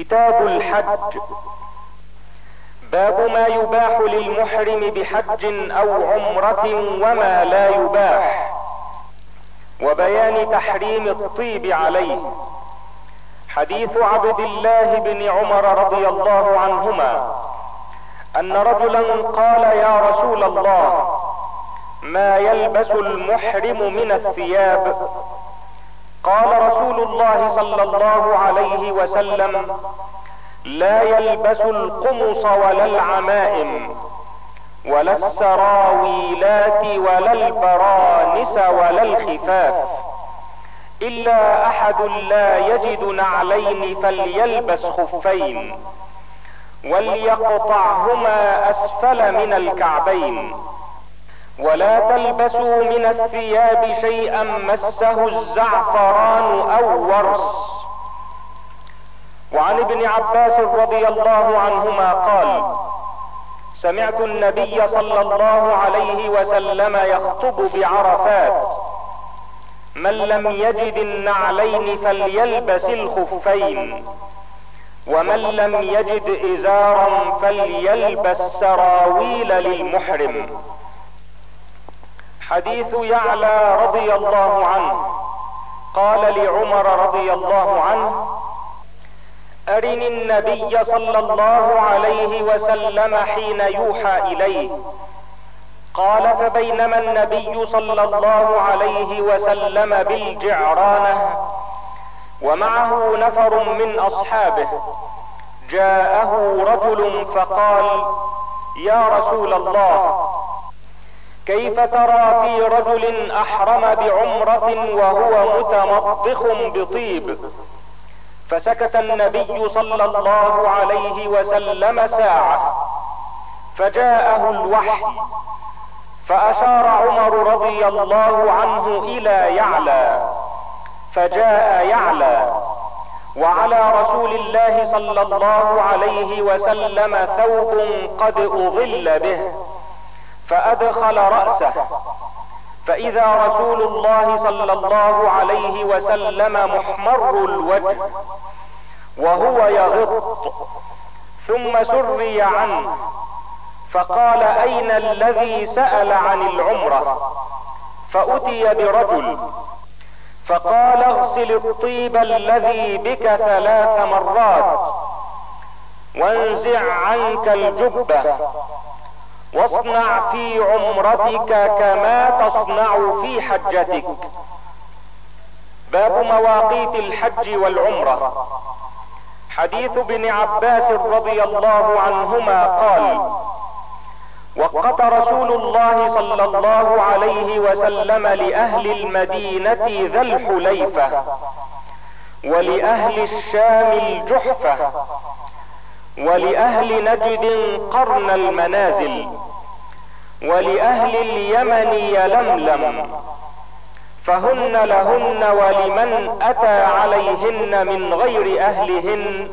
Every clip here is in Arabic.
كتاب الحج. باب ما يباح للمحرم بحج أو عمرة وما لا يباح. وبيان تحريم الطيب عليه. حديث عبد الله بن عمر رضي الله عنهما أن رجلا قال يا رسول الله ما يلبس المحرم من الثياب؟ قال رسول الله صلى الله عليه وسلم لا يلبس القمص ولا العمائم ولا السراويلات ولا البرانس ولا الخفاف إلا أحد لا يجد نعلين فليلبس خفين وليقطعهما أسفل من الكعبين. ولا تلبسوا من الثياب شيئا مسه الزعفران أو ورس وعن ابن عباس رضي الله عنهما قال سمعت النبي صلى الله عليه وسلم يخطب بعرفات. من لم يجد النعلين فليلبس الخفين ومن لم يجد إزارا فليلبس سراويل للمحرم. حديث يعلى رضي الله عنه. قال لعمر رضي الله عنه أرني النبي صلى الله عليه وسلم حين يوحى إليه. قال فبينما النبي صلى الله عليه وسلم بالجعرانة ومعه نفر من أصحابه جاءه رجل فقال يا رسول الله كيف ترى في رجل أحرم بعمرة وهو متمطخ بطيب؟ فسكت النبي صلى الله عليه وسلم ساعة فجاءه الوحي فأشار عمر رضي الله عنه إلى يعلى فجاء يعلى وعلى رسول الله صلى الله عليه وسلم ثوب قد أظل به. فأدخل رأسه. فإذا رسول الله صلى الله عليه وسلم محمر الوجه وهو يغط ثم سري عنه فقال أين الذي سأل عن العمرة؟ فأتي برجل فقال اغسل الطيب الذي بك ثلاث مرات وانزع عنك الجبة. واصنع في عمرتك كما تصنع في حجتك. باب مواقيت الحج والعمرة. حديث ابن عباس رضي الله عنهما قال وقت رسول الله صلى الله عليه وسلم لأهل المدينة ذا الحليفة ولأهل الشام الجحفة. ولأهل نجد قرن المنازل ولأهل اليمن يلملم فهن لهن ولمن أتى عليهن من غير أهلهن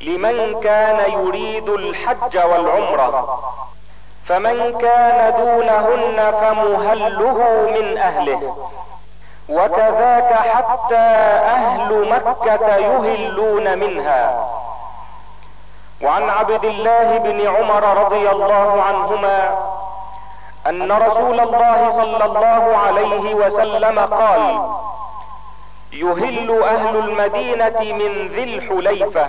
لمن كان يريد الحج والعمرة فمن كان دونهن فمهله من أهله وكذاك حتى أهل مكة يهلون منها. وعن عبد الله بن عمر رضي الله عنهما أن رسول الله صلى الله عليه وسلم قال يهل أهل المدينة من ذي الحليفة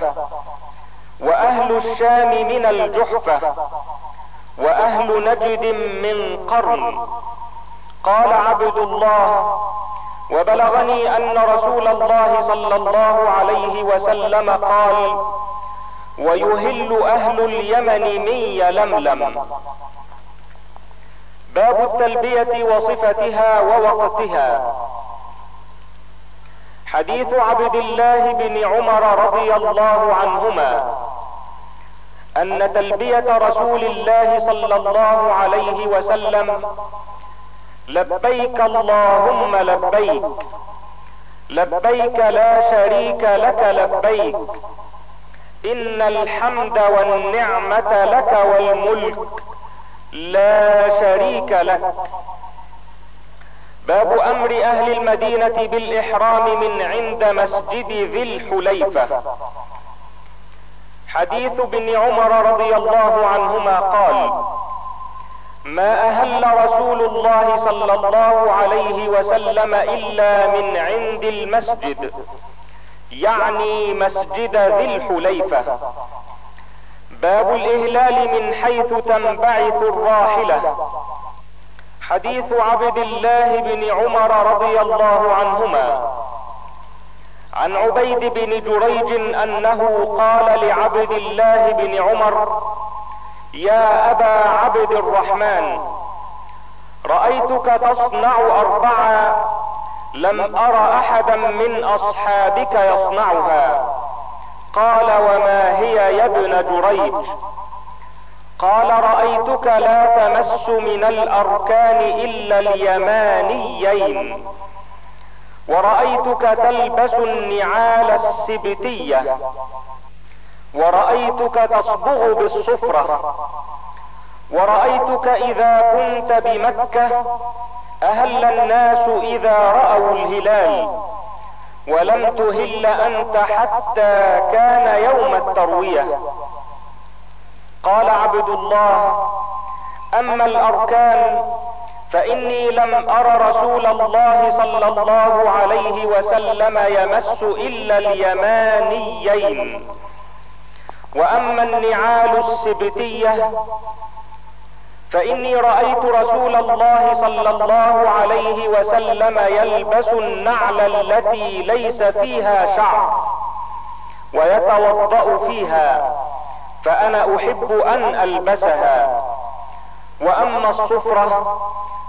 وأهل الشام من الجحفة وأهل نجد من قرن. قال عبد الله وبلغني أن رسول الله صلى الله عليه وسلم قال ويهل أهل اليمن من يلملم باب التلبية وصفتها ووقتها. حديث عبد الله بن عمر رضي الله عنهما أن تلبية رسول الله صلى الله عليه وسلم لبيك اللهم لبيك لبيك لا شريك لك لبيك إن الحمد والنعمة لك والملك لا شريك لك. باب أمر أهل المدينة بالإحرام من عند مسجد ذي الحليفة. حديث ابن عمر رضي الله عنهما قال ما أهل رسول الله صلى الله عليه وسلم إلا من عند المسجد. يعني مسجد ذي الحليفة. باب الإهلال من حيث تنبعث الراحلة. حديث عبد الله بن عمر رضي الله عنهما. عن عبيد بن جريج أنه قال لعبد الله بن عمر يا أبا عبد الرحمن رأيتك تصنع اربعا لم أر أحدا من أصحابك يصنعها. قال وما هي يا ابن جريج قال رأيتك لا تمس من الأركان إلا اليمانيين. ورأيتك تلبس النعال السبتية. ورأيتك تصبغ بالصفرة. ورأيتك إذا كنت بمكة أهل الناس إذا رأوا الهلال ولم تهل أنت حتى كان يوم التروية. قال عبد الله أما الأركان فإني لم أر رسول الله صلى الله عليه وسلم يمس إلا اليمانيين. وأما النعال السبتية فإني رأيت رسول الله صلى الله عليه وسلم يلبس النعل التي ليس فيها شعر ويتوضأ فيها فأنا أحب أن ألبسها. وأما الصفرة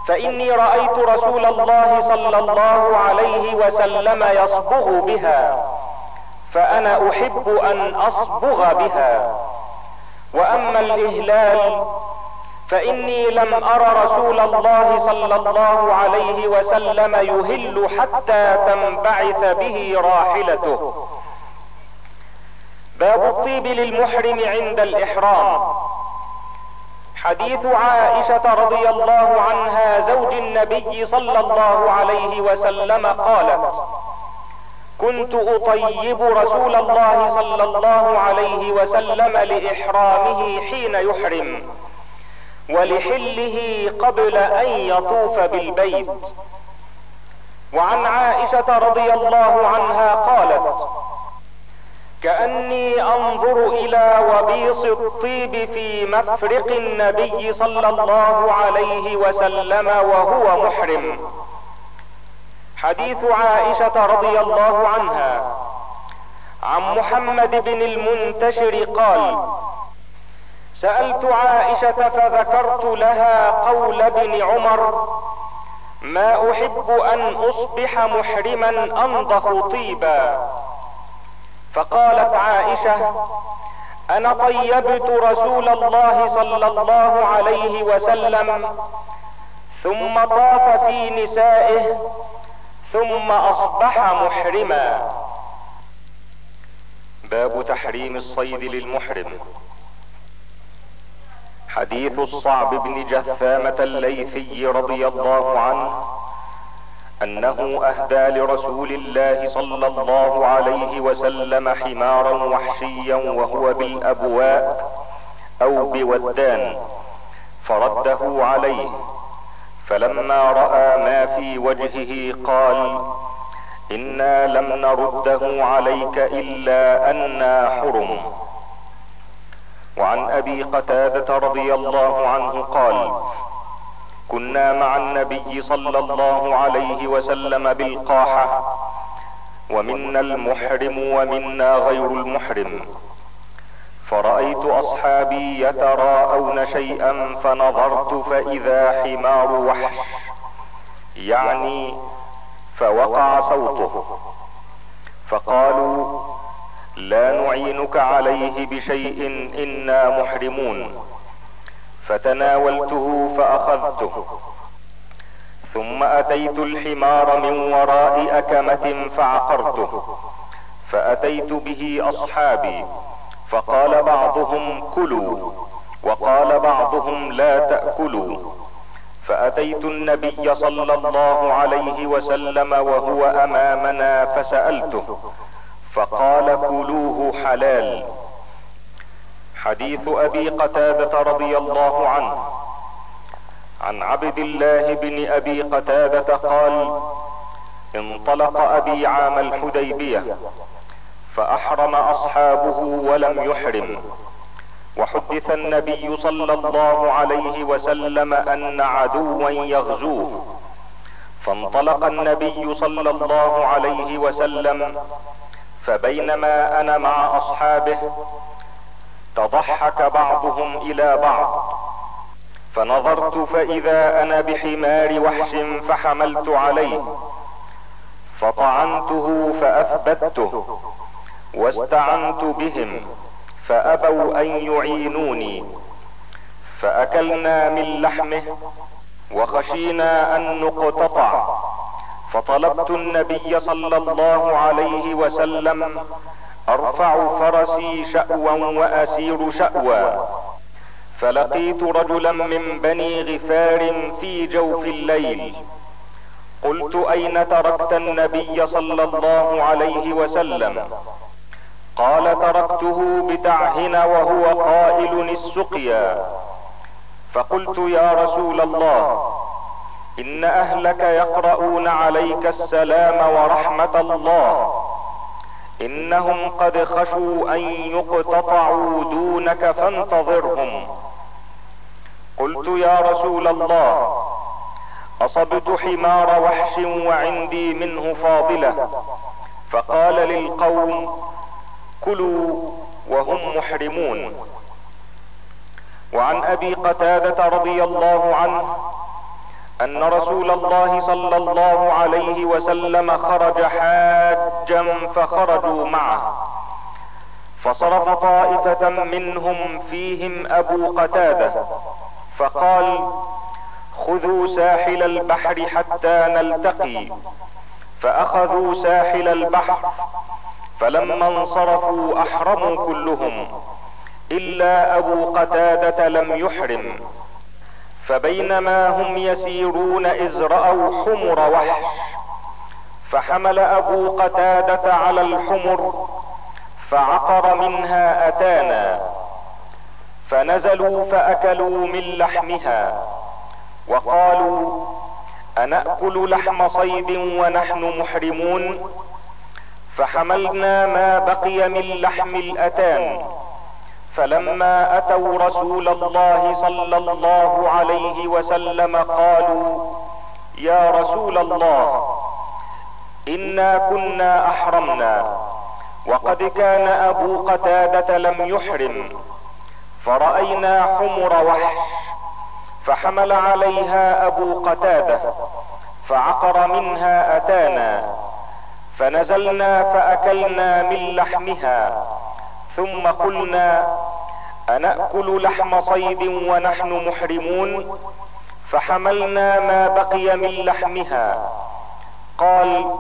فإني رأيت رسول الله صلى الله عليه وسلم يصبغ بها فأنا أحب أن أصبغ بها. وأما الإهلال فإني لم ار رسول الله صلى الله عليه وسلم يهل حتى تنبعث به راحلته. باب الطيب للمحرم عند الإحرام. حديث عائشة رضي الله عنها زوج النبي صلى الله عليه وسلم قالت كنت أطيب رسول الله صلى الله عليه وسلم لإحرامه حين يحرم. ولحله قبل أن يطوف بالبيت. وعن عائشة رضي الله عنها قالت كأني أنظر إلى وبيص الطيب في مفرق النبي صلى الله عليه وسلم وهو محرم. حديث عائشة رضي الله عنها. عن محمد بن المنتشر قال سألت عائشة فذكرت لها قول ابن عمر ما أحب أن أصبح محرما انضخ طيبا. فقالت عائشة أنا طيبت رسول الله صلى الله عليه وسلم ثم طاف في نسائه ثم أصبح محرما. باب تحريم الصيد للمحرم. حديث الصعب بن جثامة الليثي رضي الله عنه أنه أهدى لرسول الله صلى الله عليه وسلم حمارا وحشيا وهو بالأبواء أو بودان فرده عليه فلما رأى ما في وجهه قال إنا لم نرده عليك إلا أنا حرم. وعن أبي قتادة رضي الله عنه قال كنا مع النبي صلى الله عليه وسلم بالقاحة ومنا المحرم ومنا غير المحرم. فرأيت أصحابي يتراءون شيئا فنظرت فإذا حمار وحش يعني فوقع صوته. فقالوا لا نعينك عليه بشيء إنا محرمون. فتناولته فأخذته. ثم أتيت الحمار من وراء أكمة فعقرته. فأتيت به أصحابي. فقال بعضهم كلوا. وقال بعضهم لا تأكلوا. فأتيت النبي صلى الله عليه وسلم وهو أمامنا فسألته. فقال كلوه حلال. حديث أبي قتادة رضي الله عنه. عن عبد الله بن أبي قتادة قال انطلق أبي عام الحديبية فأحرم أصحابه ولم يحرم. وحدث النبي صلى الله عليه وسلم أن عدوا يغزوه. فانطلق النبي صلى الله عليه وسلم فبينما أنا مع أصحابه تضحك بعضهم إلى بعض. فنظرت فإذا أنا بحمار وحش فحملت عليه. فطعنته فأثبته. واستعنت بهم فأبوا أن يعينوني. فأكلنا من لحمه وخشينا أن نقتطع. فطلبت النبي صلى الله عليه وسلم أرفع فرسي شأوا وأسير شأوا فلقيت رجلا من بني غفار في جوف الليل. قلت أين تركت النبي صلى الله عليه وسلم؟ قال تركته بتعهن وهو قائل السقيا. فقلت يا رسول الله إن أهلك يقرؤون عليك السلام ورحمة الله. إنهم قد خشوا أن يقتطعوا دونك فانتظرهم. قلت يا رسول الله أصبت حمار وحش وعندي منه فاضلة. فقال للقوم كلوا وهم محرمون. وعن أبي قتادة رضي الله عنه أن رسول الله صلى الله عليه وسلم خرج حاجا فخرجوا معه. فصرف طائفة منهم فيهم أبو قتادة فقال خذوا ساحل البحر حتى نلتقي. فأخذوا ساحل البحر فلما انصرفوا أحرموا كلهم إلا أبو قتادة لم يحرم. فبينما هم يسيرون إذ رأوا حمر وحش فحمل أبو قتادة على الحمر فعقر منها أتانا فنزلوا فأكلوا من لحمها وقالوا أنأكل لحم صيد ونحن محرمون فحملنا ما بقي من لحم الأتان. فلما أتوا رسول الله صلى الله عليه وسلم قالوا يا رسول الله إنا كنا أحرمنا وقد كان أبو قتادة لم يحرم فرأينا حمر وحش فحمل عليها أبو قتادة فعقر منها أتانا فنزلنا فأكلنا من لحمها. ثم قلنا أنأكل لحم صيد ونحن محرمون فحملنا ما بقي من لحمها. قال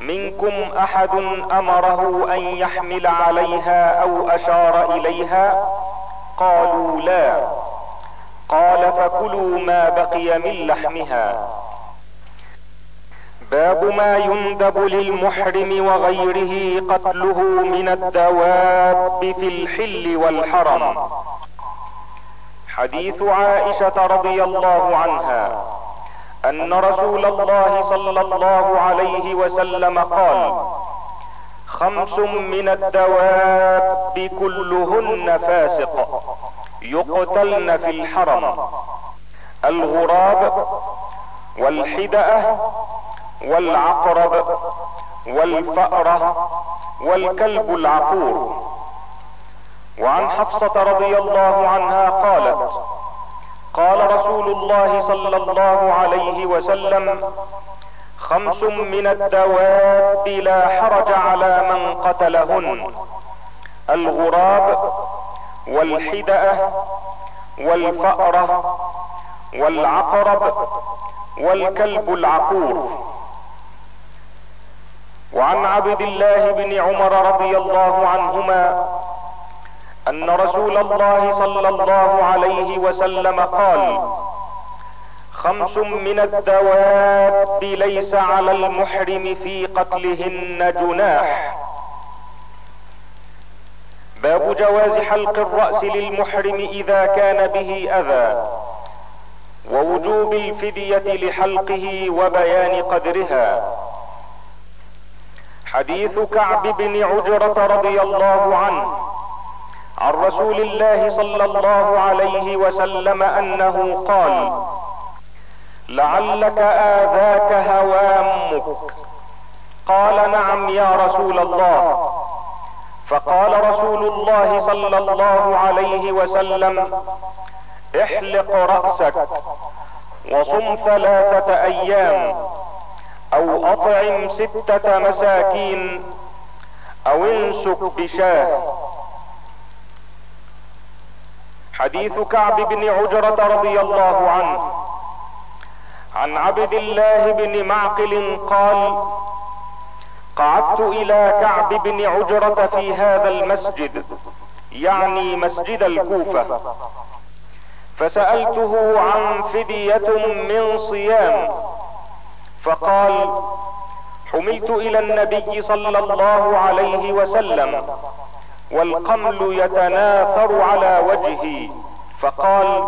منكم أحد أمره أن يحمل عليها أو أشار إليها؟ قالوا لا. قال فكلوا ما بقي من لحمها. باب ما يندب للمحرم وغيره قتله من الدواب في الحل والحرم. حديث عائشة رضي الله عنها أن رسول الله صلى الله عليه وسلم قال خمس من الدواب كلهن فاسق يقتلن في الحرم الغراب والحدأة والعقرب والفأرة والكلب العقور. وعن حفصة رضي الله عنها قالت قال رسول الله صلى الله عليه وسلم خمس من الدواب لا حرج على من قتلهن. الغراب والحدأة والفأرة والعقرب والكلب العقور. وعن عبد الله بن عمر رضي الله عنهما أن رسول الله صلى الله عليه وسلم قال خمس من الدواب ليس على المحرم في قتلهن جناح. باب جواز حلق الرأس للمحرم إذا كان به أذى ووجوب الفدية لحلقه وبيان قدرها. حديث كعب بن عجرة رضي الله عنه عن رسول الله صلى الله عليه وسلم أنه قال لعلك آذاك هوامك. قال نعم يا رسول الله. فقال رسول الله صلى الله عليه وسلم احلق رأسك وصم ثلاثة أيام. أو أطعم ستة مساكين أو انسك بشاة. حديث كعب بن عجرة رضي الله عنه. عن عبد الله بن معقل قال قعدت إلى كعب بن عجرة في هذا المسجد يعني مسجد الكوفة. فسألته عن فدية من صيام. فقال حملت إلى النبي صلى الله عليه وسلم والقمل يتناثر على وجهي. فقال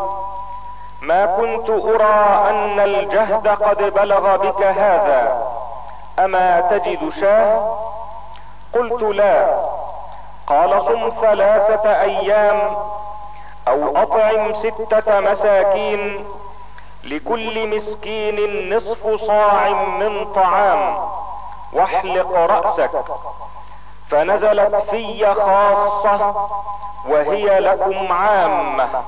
ما كنت أرى أن الجهد قد بلغ بك هذا أما تجد شاه؟ قلت لا. قال صم ثلاثة أيام أو أطعم ستة مساكين. لكل مسكين نصف صاع من طعام. واحلق رأسك. فنزلت في خاصة وهي لكم عامة.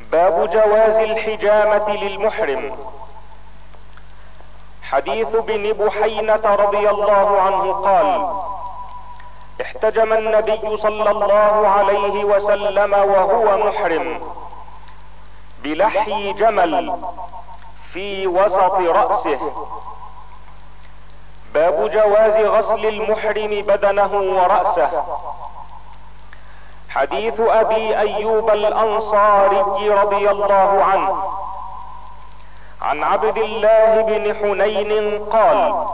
باب جواز الحجامة للمحرم. حديث بن بحينة رضي الله عنه قال احتجم النبي صلى الله عليه وسلم وهو محرم. بلحي جمل في وسط رأسه. باب جواز غسل المحرم بدنه ورأسه. حديث أبي أيوب الأنصاري رضي الله عنه. عن عبد الله بن حنين قال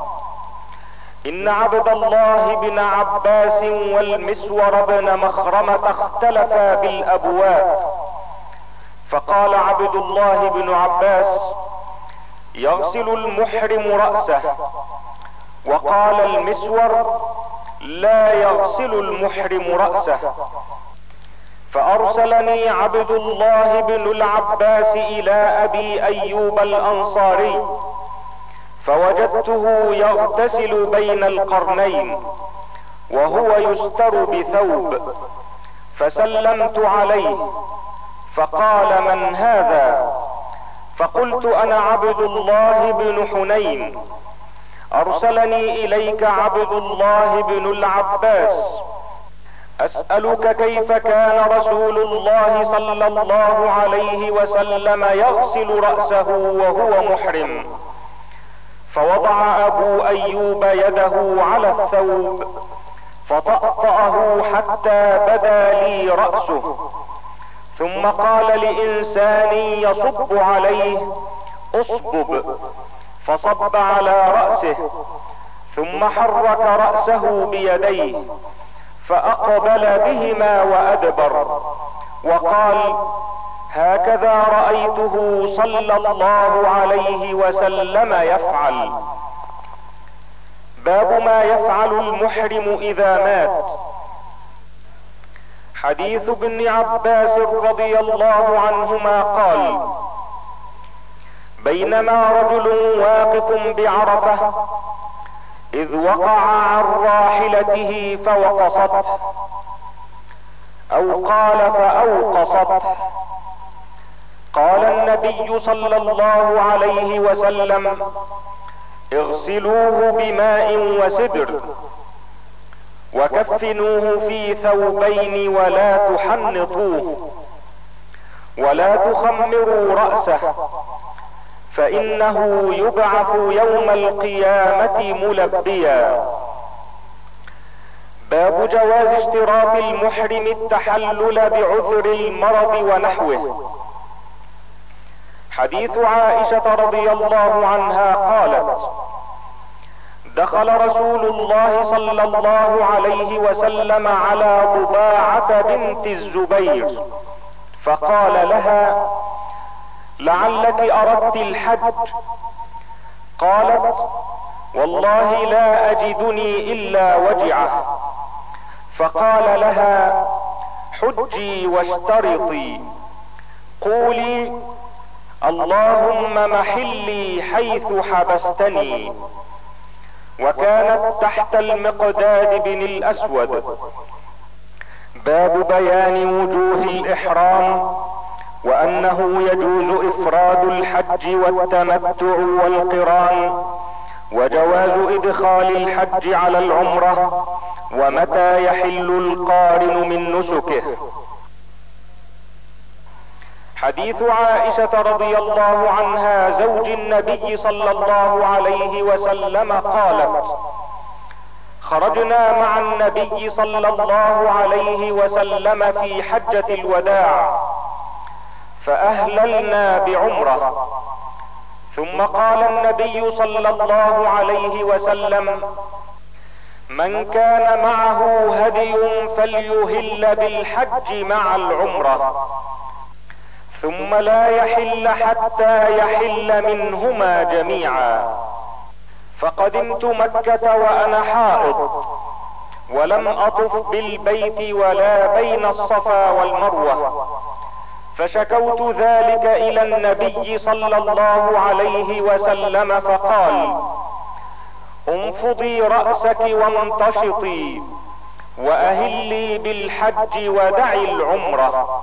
إن عبد الله بن عباس والمسور بن مخرمة اختلفا بالأبواب. فقال عبد الله بن عباس يغسل المحرم رأسه. وقال المسور لا يغسل المحرم رأسه. فأرسلني عبد الله بن العباس إلى أبي أيوب الأنصاري فوجدته يغتسل بين القرنين وهو يستر بثوب فسلمت عليه. فقال من هذا؟ فقلت أنا عبد الله بن حنين. أرسلني إليك عبد الله بن العباس. أسألك كيف كان رسول الله صلى الله عليه وسلم يغسل رأسه وهو محرم؟ فوضع أبو أيوب يده على الثوب فطأطأه حتى بدا لي رأسه. ثم قال لإنسان يصب عليه اصبب فصب على رأسه ثم حرك رأسه بيديه فأقبل بهما وأدبر وقال هكذا رأيته صلى الله عليه وسلم يفعل. باب ما يفعل المحرم إذا مات. حديث ابن عباس رضي الله عنهما قال بينما رجل واقف بعرفة إذ وقع عن راحلته فوقصته أو قال فاوقصته قال النبي صلى الله عليه وسلم اغسلوه بماء وسدر. وكفنوه في ثوبين ولا تحنطوه ولا تخمروا رأسه فإنه يبعث يوم القيامة ملبيا. باب جواز اشتراط المحرم التحلل بعذر المرض ونحوه. حديث عائشة رضي الله عنها قالت دخل رسول الله صلى الله عليه وسلم على ضباعة بنت الزبير فقال لها لعلك أردت الحج؟ قالت والله لا أجدني إلا وجعة. فقال لها حجي واشترطي. قولي اللهم محلي حيث حبستني. وكانت تحت المقداد بن الأسود. باب بيان وجوه الإحرام وأنه يجوز إفراد الحج والتمتع والقران وجواز إدخال الحج على العمرة ومتى يحل القارن من نسكه. حديث عائشة رضي الله عنها زوج النبي صلى الله عليه وسلم قالت خرجنا مع النبي صلى الله عليه وسلم في حجة الوداع فأهللنا بعمرة. ثم قال النبي صلى الله عليه وسلم من كان معه هدي فليهل بالحج مع العمرة. ثم لا يحل حتى يحل منهما جميعا. فقدمت مكة وأنا حائض ولم أطف بالبيت ولا بين الصفا والمروة. فشكوت ذلك إلى النبي صلى الله عليه وسلم فقال انفضي رأسك وامتشطي وأهلي بالحج ودعي العمرة.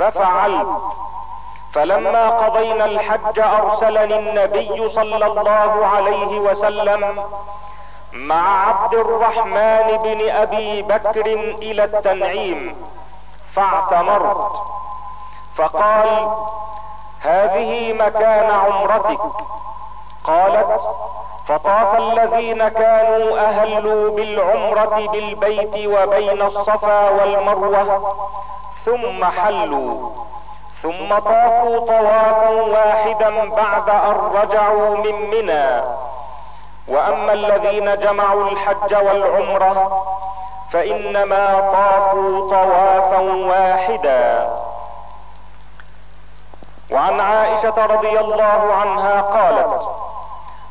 ففعلت فلما قضينا الحج أرسلني النبي صلى الله عليه وسلم مع عبد الرحمن بن أبي بكر إلى التنعيم فاعتمرت. فقال هذه مكان عمرتك. قالت فطاف الذين كانوا أهلوا بالعمرة بالبيت وبين الصفا والمروة ثم حلوا. ثم طافوا طوافا واحدا بعد أن رجعوا من منى. وأما الذين جمعوا الحج والعمرة فإنما طافوا طوافا واحدا. وعن عائشة رضي الله عنها قالت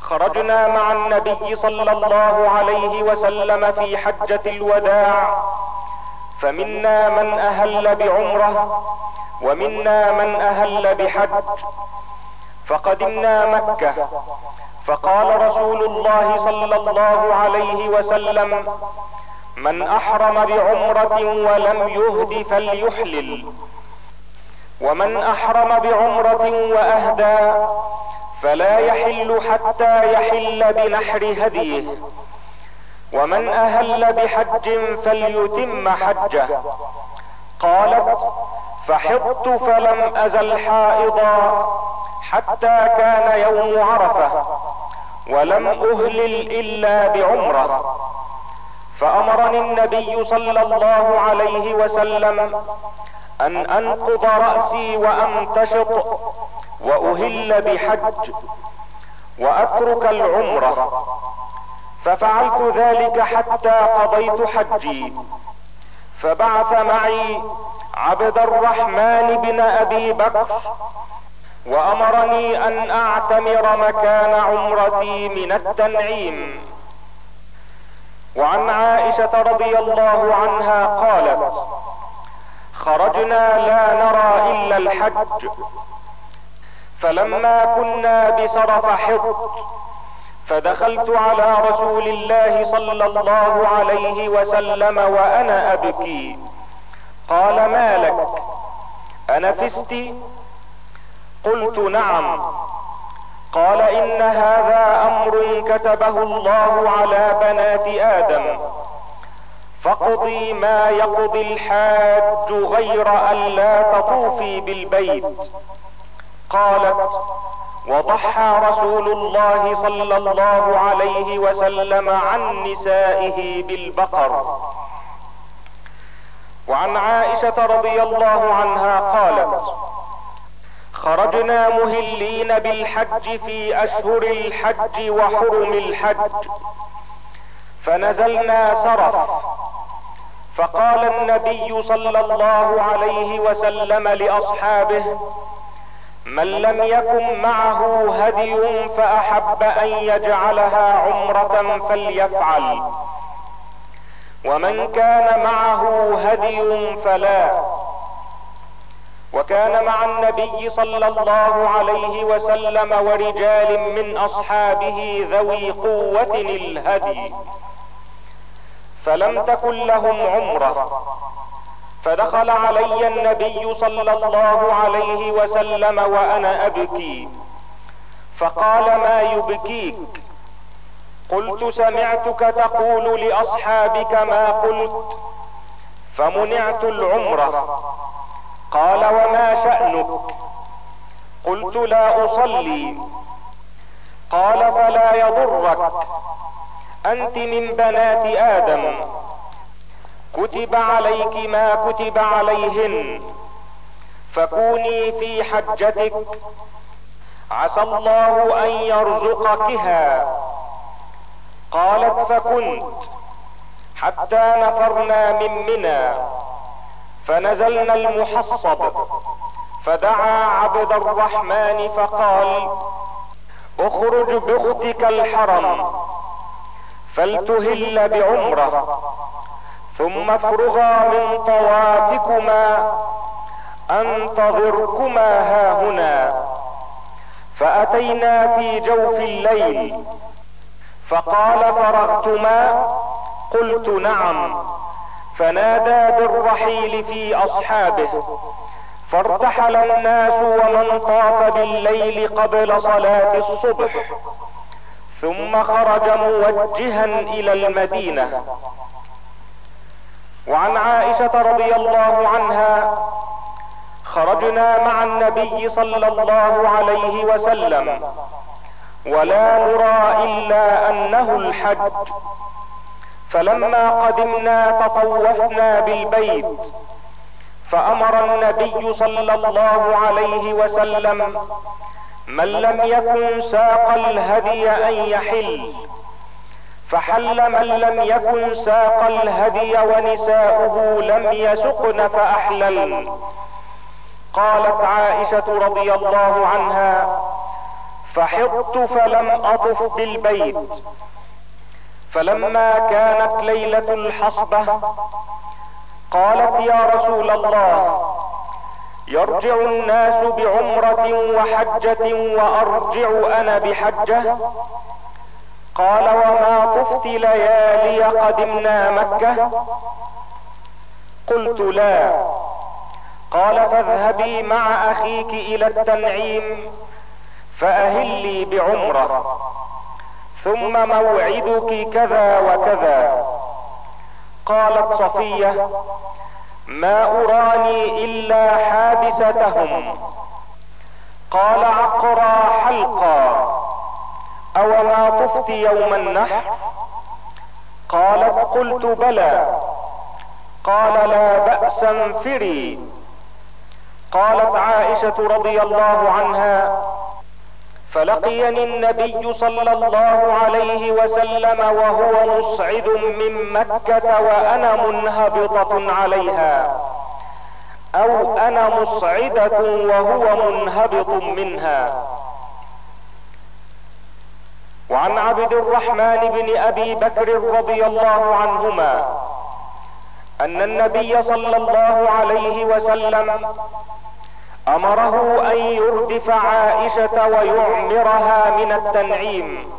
خرجنا مع النبي صلى الله عليه وسلم في حجة الوداع فمنا من أهل بعمرة ومنا من أهل بحج. فقدمنا مكة. فقال رسول الله صلى الله عليه وسلم من أحرم بعمرة ولم يهد فليحلل. ومن أحرم بعمرة وأهدى فلا يحل حتى يحل بنحر هديه. ومن أهل بحج فليتم حجه. قالت فحضت فلم أزل حائضا حتى كان يوم عرفة ولم أهلل إلا بعمرة. فأمرني النبي صلى الله عليه وسلم أن أنقض رأسي وامتشط وأهل بحج وأترك العمرة. ففعلت ذلك حتى قضيت حجي. فبعث معي عبد الرحمن بن أبي بكر وأمرني أن أعتمر مكان عمرتي من التنعيم. وعن عائشة رضي الله عنها قالت خرجنا لا نرى إلا الحج فلما كنا بسرف حط فدخلت على رسول الله صلى الله عليه وسلم وأنا أبكي. قال ما لك؟ انفست قلت نعم. قال إن هذا أمر كتبه الله على بنات آدم. فاقضي ما يقضي الحاج غير أن لا تطوفي بالبيت. قالت وضحى رسول الله صلى الله عليه وسلم عن نسائه بالبقر. وعن عائشة رضي الله عنها قالت خرجنا مهلين بالحج في أشهر الحج وحرم الحج فنزلنا سرف. فقال النبي صلى الله عليه وسلم لأصحابه من لم يكن معه هدي فأحب أن يجعلها عمرة فليفعل. ومن كان معه هدي فلا. وكان مع النبي صلى الله عليه وسلم ورجال من أصحابه ذوي قوة الهدي. فلم تكن لهم عمرة. فدخل علي النبي صلى الله عليه وسلم وأنا أبكي. فقال ما يبكيك؟ قلت سمعتك تقول لأصحابك ما قلت فمنعت العمرة. قال وما شأنك؟ قلت لا أصلي. قال فلا يضرك. أنت من بنات آدم. كتب عليك ما كتب عليهن. فكوني في حجتك. عسى الله أن يرزقكها. قالت فكنت. حتى نفرنا من منى. فنزلنا المحصب. فدعا عبد الرحمن فقال اخرج بأختك الحرم. فلتهل بعمرة. ثم افرغا من طوافكما انتظركما هاهنا. فأتينا في جوف الليل. فقال فرغتما قلت نعم. فنادى بالرحيل في أصحابه فارتحل الناس ومن طاف بالليل قبل صلاة الصبح ثم خرج موجها إلى المدينة. وعن عائشة رضي الله عنها خرجنا مع النبي صلى الله عليه وسلم ولا نرى إلا أنه الحج. فلما قدمنا تطوفنا بالبيت فأمر النبي صلى الله عليه وسلم من لم يكن ساق الهدي أن يحل. فحل من لم يكن ساق الهدي ونساؤه لم يسقن فأحلل. قالت عائشة رضي الله عنها فحضت فلم أطف بالبيت. فلما كانت ليلة الحصبة قالت يا رسول الله يرجع الناس بعمرة وحجة وأرجع أنا بحجة قال وما طفت ليالي قدمنا مكة. قلت لا. قال فاذهبي مع أخيك إلى التنعيم فاهلي بعمرة. ثم موعدك كذا وكذا. قالت صفية ما أراني إلا حابستهم. قال عقرى حلقا. أو ما طفت يوم النحر؟ قالت قلت بلى. قال لا بأس انفري. قالت عائشة رضي الله عنها فلقيني النبي صلى الله عليه وسلم وهو مصعد من مكة وأنا منهبطة عليها. أو أنا مصعده وهو منهبط منها. وعن عبد الرحمن بن أبي بكر رضي الله عنهما أن النبي صلى الله عليه وسلم أمره أن يردف عائشة ويعمرها من التنعيم.